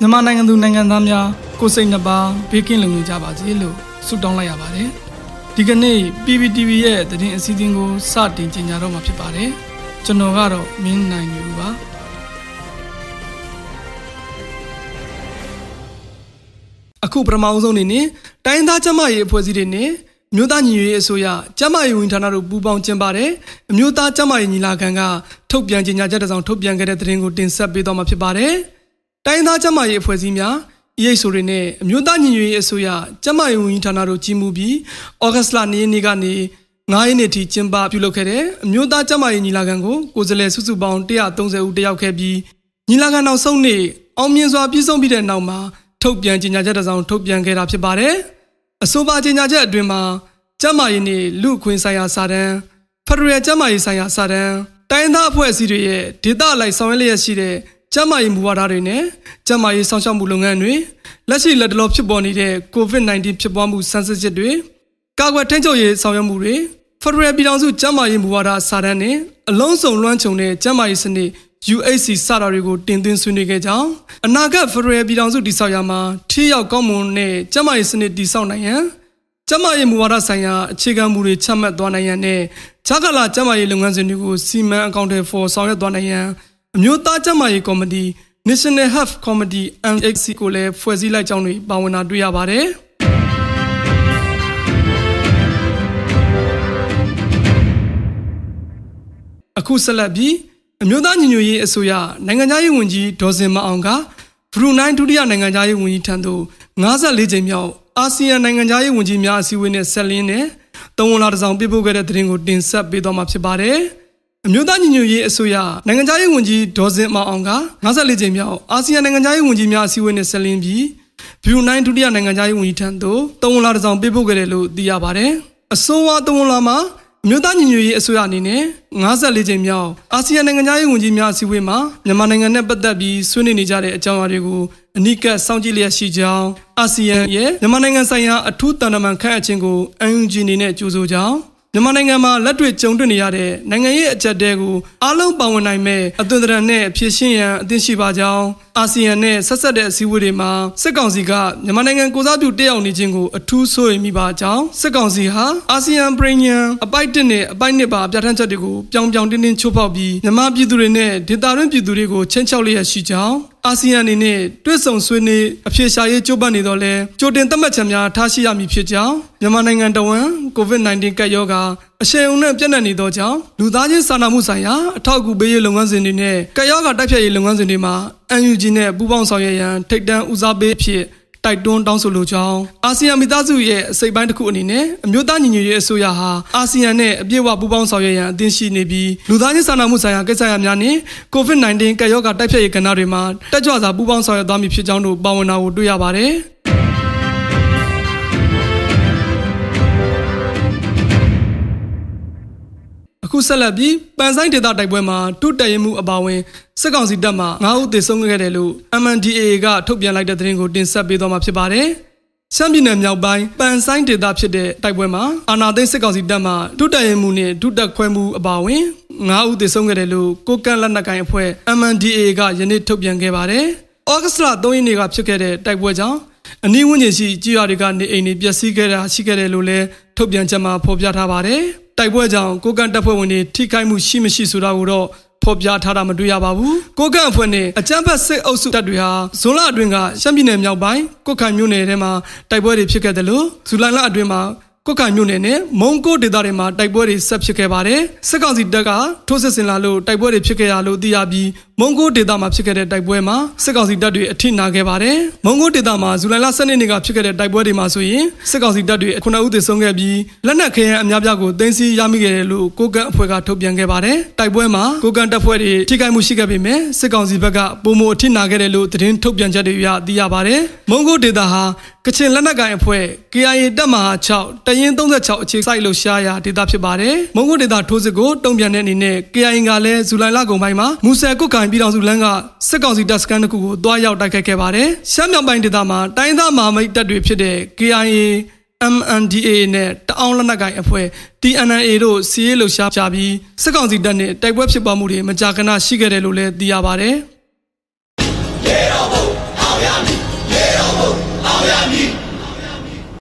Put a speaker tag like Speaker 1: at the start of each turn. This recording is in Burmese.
Speaker 1: မြန်မာနိုင်ငံသူနိုင်ငံသားများကိုစိတ်နှပါဘေးကင်းလုံခြုံကြပါစေလို့ဆုတောင်းလိုက်ရပါတယ်ဒီကနေ့ PPTV ရဲ့သတင်းအစီအစဉ်ကိုစတင်ကြေညာတော့မှာဖြစ်ပါတယ်ကျွန်တော်ကတော့မင်းနိုင်ယူပါအခုပထမအဆုံးအနေနဲ့တိုင်းသားကျမရေးအဖွဲ့အစည်းတွေနဲ့မြို့သားညီညွတ်ရေးအစိုးရကျမရေးဝန်ဌာနတို့ပူးပေါင်းကျင်းပတဲ့အမျိုးသားကျမရေးညီလာခံကထုတ်ပြန်ကြေညာချက်တစ်စောင်ထုတ်ပြန်ခဲ့တဲ့သတင်းကိုတင်ဆက်ပေးသွားမှာဖြစ်ပါတယ်။ တိုင်းသားကျမရေးအဖွဲ့အစည်းများ EH ဆိုတွေနဲ့အမျိုးသားညီညွတ်ရေးအစိုးရကျမရေးဝန်ဌာနတို့ကြီးမှုပြီးဩဂတ်စ်လ2ရက်နေ့ကနေ9ရက်နေ့ထိကျင်းပပြုလုပ်ခဲ့တဲ့အမျိုးသားကျမရေးညီလာခံကိုကိုယ်စားလှယ်စုစုပေါင်း130ဦးတက်ရောက်ခဲ့ပြီးညီလာခံနောက်ဆုံးနေ့အောင်မြင်စွာပြည့်စုံပြီးတဲ့နောက်မှာထုတ်ပြန်ကြေညာချက်တစ်စောင်ထုတ်ပြန်ခဲ့တာဖြစ်ပါတယ်။အဆိုပါကြေညာချက်အတွင်းမှာကျမရေးနေလူခွင့်ဆိုင်ရာစာတမ်းဖက်ဒရယ်ကျမရေးဆိုင်ရာစာတမ်းတိုင်းသားအဖွဲ့အစည်းတွေရဲ့ဒေသအလိုက်ဆောင်ရွက်လျက်ရှိတဲ့ ကျမရေးမူဝါဒတွေနဲ့ကျမရေးဆောင်ရှောက်မှုလုပ်ငန်းတွေလက်ရှိလက်တလောဖြစ်ပေါ်နေတဲ့ COVID-19 ဖြစ်ပွားမှုဆန်းစစ်ချက်တွေကာကွယ်ထိန်းချုပ်ရေးဆောင်ရွက်မှုတွေဖက်ဒရယ်ပြည်ထောင်စုကျမရေးမူဝါဒစာတမ်းနဲ့အလုံးစုံလွှမ်းခြုံတဲ့ကျမရေးစနစ် UHC စတာတွေကိုတင်သွင်းဆွေးနွေးခဲ့ကြောင်းအနာဂတ်ဖက်ဒရယ်ပြည်ထောင်စုတည်ဆောက်ရမှာထိရောက်ကောင်းမွန်တဲ့ကျမရေးစနစ်တည်ဆောက်နိုင်ရန်ကျမရေးမူဝါဒဆိုင်ရာအခြေခံမူတွေချမှတ်သွားနိုင်ရန်နဲ့ခြားကလာကျမရေးလုပ်ငန်းစဉ်တွေကိုစီမံအကောင့်တွေ for ဆောင်ရွက်သွားနိုင်ရန် အမျိုးသားကျမရေးကော်မတီ National Health Committee NHC ကိုလည်းဖွဲ့စည်းလိုက်ကြောင်းတွေပါဝင်တာတွေ့ရပါတယ်အခုဆက်လက်ပြီးအမျိုးသားညီညွတ်ရေးအစိုးရနိုင်ငံသားရေးဝန်ကြီးဒေါ်စင်မအောင်ကဘရူနိုင်းဒုတိယနိုင်ငံသားရေးဝန်ကြီးထံသို့54ကြိမ်မြောက်အာဆီယံနိုင်ငံသားရေးဝန်ကြီးများအစည်းအဝေးနဲ့ဆက်လင်းနဲ့တဝန်လာတစောင်ပြပို့ခဲ့တဲ့သတင်းကိုတင်ဆက်ပေးသွားမှာဖြစ်ပါတယ်။ အမျိုးသားညီညွတ်ရေးအစိုးရနိုင်ငံသားရေးဝန်ကြီးဒေါ်စင်မောင်အောင်က54ကြိမ်မြောက်အာဆီယံနိုင်ငံသားရေးဝန်ကြီးများအစည်းအဝေးနဲ့ဆက်လင်းပြီးဘရူနိုင်းဒုတိယနိုင်ငံသားရေးဝန်ကြီးထံသို့တဝန်လာတစောင်ပြပို့ခဲ့တယ်လို့သိရပါတယ်။အစိုးရတဝန်လာမှာအမျိုးသားညီညွတ်ရေးအစိုးရအနေနဲ့54ကြိမ်မြောက်အာဆီယံနိုင်ငံသားရေးဝန်ကြီးများအစည်းအဝေးမှာမြန်မာနိုင်ငံနဲ့ပတ်သက်ပြီးဆွေးနွေးနေကြတဲ့အကြောင်းအရာတွေကိုအနိကတ်စောင့်ကြည့်လျက်ရှိကြောင်းအာဆီယံရဲ့မြန်မာနိုင်ငံဆိုင်ရာအထူးတန်တမန်ခန့်အပ်ခြင်းကို UNG အနေနဲ့ကြိုဆိုကြောင်း မြန်မာနိုင်ငံမှာလက်တွေ့ကြုံတွေ့နေရတဲ့နိုင်ငံရေးအကြက်တဲကိုအားလုံးပါဝင်နိုင်မဲ့အသွင်သဏ္ဍာန်နဲ့ဖြည့်ရှင်းရန်အသင့်ရှိပါကြောင်းအာဆီယံနဲ့ဆက်ဆက်တဲ့အစည်းအဝေးတွေမှာစစ်ကောင်စီကမြန်မာနိုင်ငံကိုစားပြုတက်ရောက်နေခြင်းကိုအထူးဆိုရင်မိပါကြောင်းစစ်ကောင်စီဟာအာဆီယံပရိညာအပိုက်တစ်နဲ့အပိုက်နှစ်ပါပြဋ္ဌာန်းချက်တွေကိုပြောင်ပြောင်တင်းတင်းချိုးဖောက်ပြီးမြန်မာပြည်သူတွေနဲ့ဒေသတွင်းပြည်သူတွေကိုချင်းချောက်လျက်ရှိကြောင်းအာဆီယံအနေနဲ့တွစ်ဆုံဆွေးနွေးအပြေရှားရေးကြိုးပမ်းနေတော့လဲကြိုတင်သတ်မှတ်ချက်များထားရှိရမည်ဖြစ်ကြောင်းမြန်မာနိုင်ငံတဝန် COVID-19 ကပ်ရောဂါအရှိန်အုံနဲ့ပြန့်နှံ့နေသောကြောင့်လူသားချင်းစာနာမှုဆိုင်ရာအထောက်အကူပေးရေးလုပ်ငန်းစဉ်တွေနဲ့ကပ်ရောဂါတိုက်ဖျက်ရေးလုပ်ငန်းစဉ်တွေမှာ UNG နဲ့ပူးပေါင်းဆောင်ရွက်ရန်ထိပ်တန်းဦးစားပေးအဖြစ် တိုက်တွန်းတောင်းဆိုလိုကြောင်းအာဆီယံမိသားစုရဲ့အစိပ်ပိုင်းတစ်ခုအနေနဲ့အမျိုးသားညီညွတ်ရေးအစိုးရဟာအာဆီယံနဲ့အပြည့်အဝပူးပေါင်းဆောင်ရွက်ရန်အသင့်ရှိနေပြီးလူသားချင်းစာနာမှုဆိုင်ရာကိစ္စရပ်များနဲ့ COVID-19 ကပ်ရောဂါတိုက်ဖျက်ရေးကဏ္ဍတွေမှာတက်ကြွစွာပူးပေါင်းဆောင်ရွက်သွားမည်ဖြစ်ကြောင်းတို့ပါဝင်တာကိုတွေ့ရပါတယ်။ အခုဆက်လက်ပြီးပန်ဆိုင်ဒေသတိုက်ပွဲမှာတုတက်ရင်မှုအပါအဝင်စစ်ကောင်စီတပ်မှ9ဦးသေဆုံးခဲ့တယ်လို့ MNDAA ကထုတ်ပြန်လိုက်တဲ့သတင်းကိုတင်ဆက်ပေးသွားမှာဖြစ်ပါတယ်။ရှမ်းပြည်နယ်မြောက်ပိုင်းပန်ဆိုင်ဒေသဖြစ်တဲ့တိုက်ပွဲမှာအာနာသိန်းစစ်ကောင်စီတပ်မှတုတက်ရင်မှုနဲ့တုတက်ခွဲမှုအပါအဝင်9ဦးသေဆုံးခဲ့တယ်လို့ကိုကန့်လက်နက်ကိုင်အဖွဲ့ MNDAA ကယနေ့ထုတ်ပြန်ခဲ့ပါတယ်။ဩဂတ်စ်လ3ရက်နေ့ကဖြစ်ခဲ့တဲ့တိုက်ပွဲကြောင့်အနီးဝန်းကျင်ရှိကြေးရွာတွေကနေအိမ်တွေပျက်စီးခဲ့တာရှိခဲ့တယ်လို့လည်းထုတ်ပြန်ချက်မှာဖော်ပြထားပါတယ်။ တိုက်ပွဲကြောင့်ကိုကန်တပ်ဖွဲ့ဝင်တွေထိခိုက်မှုရှိမရှိဆိုတာကိုတော့ဖော်ပြထားတာမတွေ့ရပါဘူးကိုကန်အဖွဲ့နဲ့အကြမ်းဖက်စစ်အုပ်စုတပ်တွေဟာဇွန်လအတွင်းကရှမ်းပြည်နယ်မြောက်ပိုင်းကုတ်ခိုင်မြို့နယ်ထဲမှာတိုက်ပွဲတွေဖြစ်ခဲ့တယ်လို့ဇူလိုင်လအတွင်းမှာ ကုတ်ခိုင်မြို့နယ်နဲ့မုံကိုဒေသတွေမှာတိုက်ပွဲတွေဆက်ဖြစ်ခဲ့ပါတယ်စစ်ကောင်စီတပ်ကထိုးစစ်ဆင်လာလို့တိုက်ပွဲတွေဖြစ်ခဲ့ရလို့သိရပြီးမုံကိုဒေသမှာဖြစ်ခဲ့တဲ့တိုက်ပွဲမှာစစ်ကောင်စီတပ်တွေအထိနာခဲ့ပါတယ်။မုံကိုဒေသမှာဇူလိုင်လ12ရက်နေ့ကဖြစ်ခဲ့တဲ့တိုက်ပွဲတွေမှာဆိုရင်စစ်ကောင်စီတပ်တွေ9ဦးသေဆုံးခဲ့ပြီးလက်နက်ခဲယမ်းအများပြားကိုတင်စီရမိခဲ့တယ်လို့ကိုကန်အဖွဲ့ကထုတ်ပြန်ခဲ့ပါတယ်။တိုက်ပွဲမှာကိုကန်တပ်ဖွဲ့တွေထိခိုက်မှုရှိခဲ့ပေမဲ့စစ်ကောင်စီဘက်ကပုံမအထိနာခဲ့တယ်လို့သတင်းထုတ်ပြန်ချက်တွေအရသိရပါတယ်။မုံကိုဒေသဟာ ကချင်လက်နက်ကိုင်အဖွဲ့ KIA တပ်မဟာ6တရင်36အခြေစိုက်လို့ရှားရာဒေသဖြစ်ပါတယ်။မုံကိုဒေသထိုးစစ်ကိုတုံ့ပြန်တဲ့အနေနဲ့ KIA ကလည်းဇူလိုင်လကုန်ပိုင်းမှာမူဆယ်ကုတ်ကင်ပြည်တော်စုလမ်းကစစ်ကောင်စီတပ်စခန်းတစ်ခုကိုတွားရောက်တိုက်ခိုက်ခဲ့ပါတယ်။ရှမ်းမြောက်ပိုင်းဒေသမှာတိုင်းသားမဟာမိတ်တပ်တွေဖြစ်တဲ့ KIA MNDA နဲ့တအောင်းလက်နက်ကိုင်အဖွဲ့ TNA တို့စီးရဲလှုပ်ရှားကြပြီးစစ်ကောင်စီတပ်နဲ့တိုက်ပွဲဖြစ်ပွားမှုတွေမကြာခဏရှိခဲ့တယ်လို့လည်းသိရပါတယ်။ ami.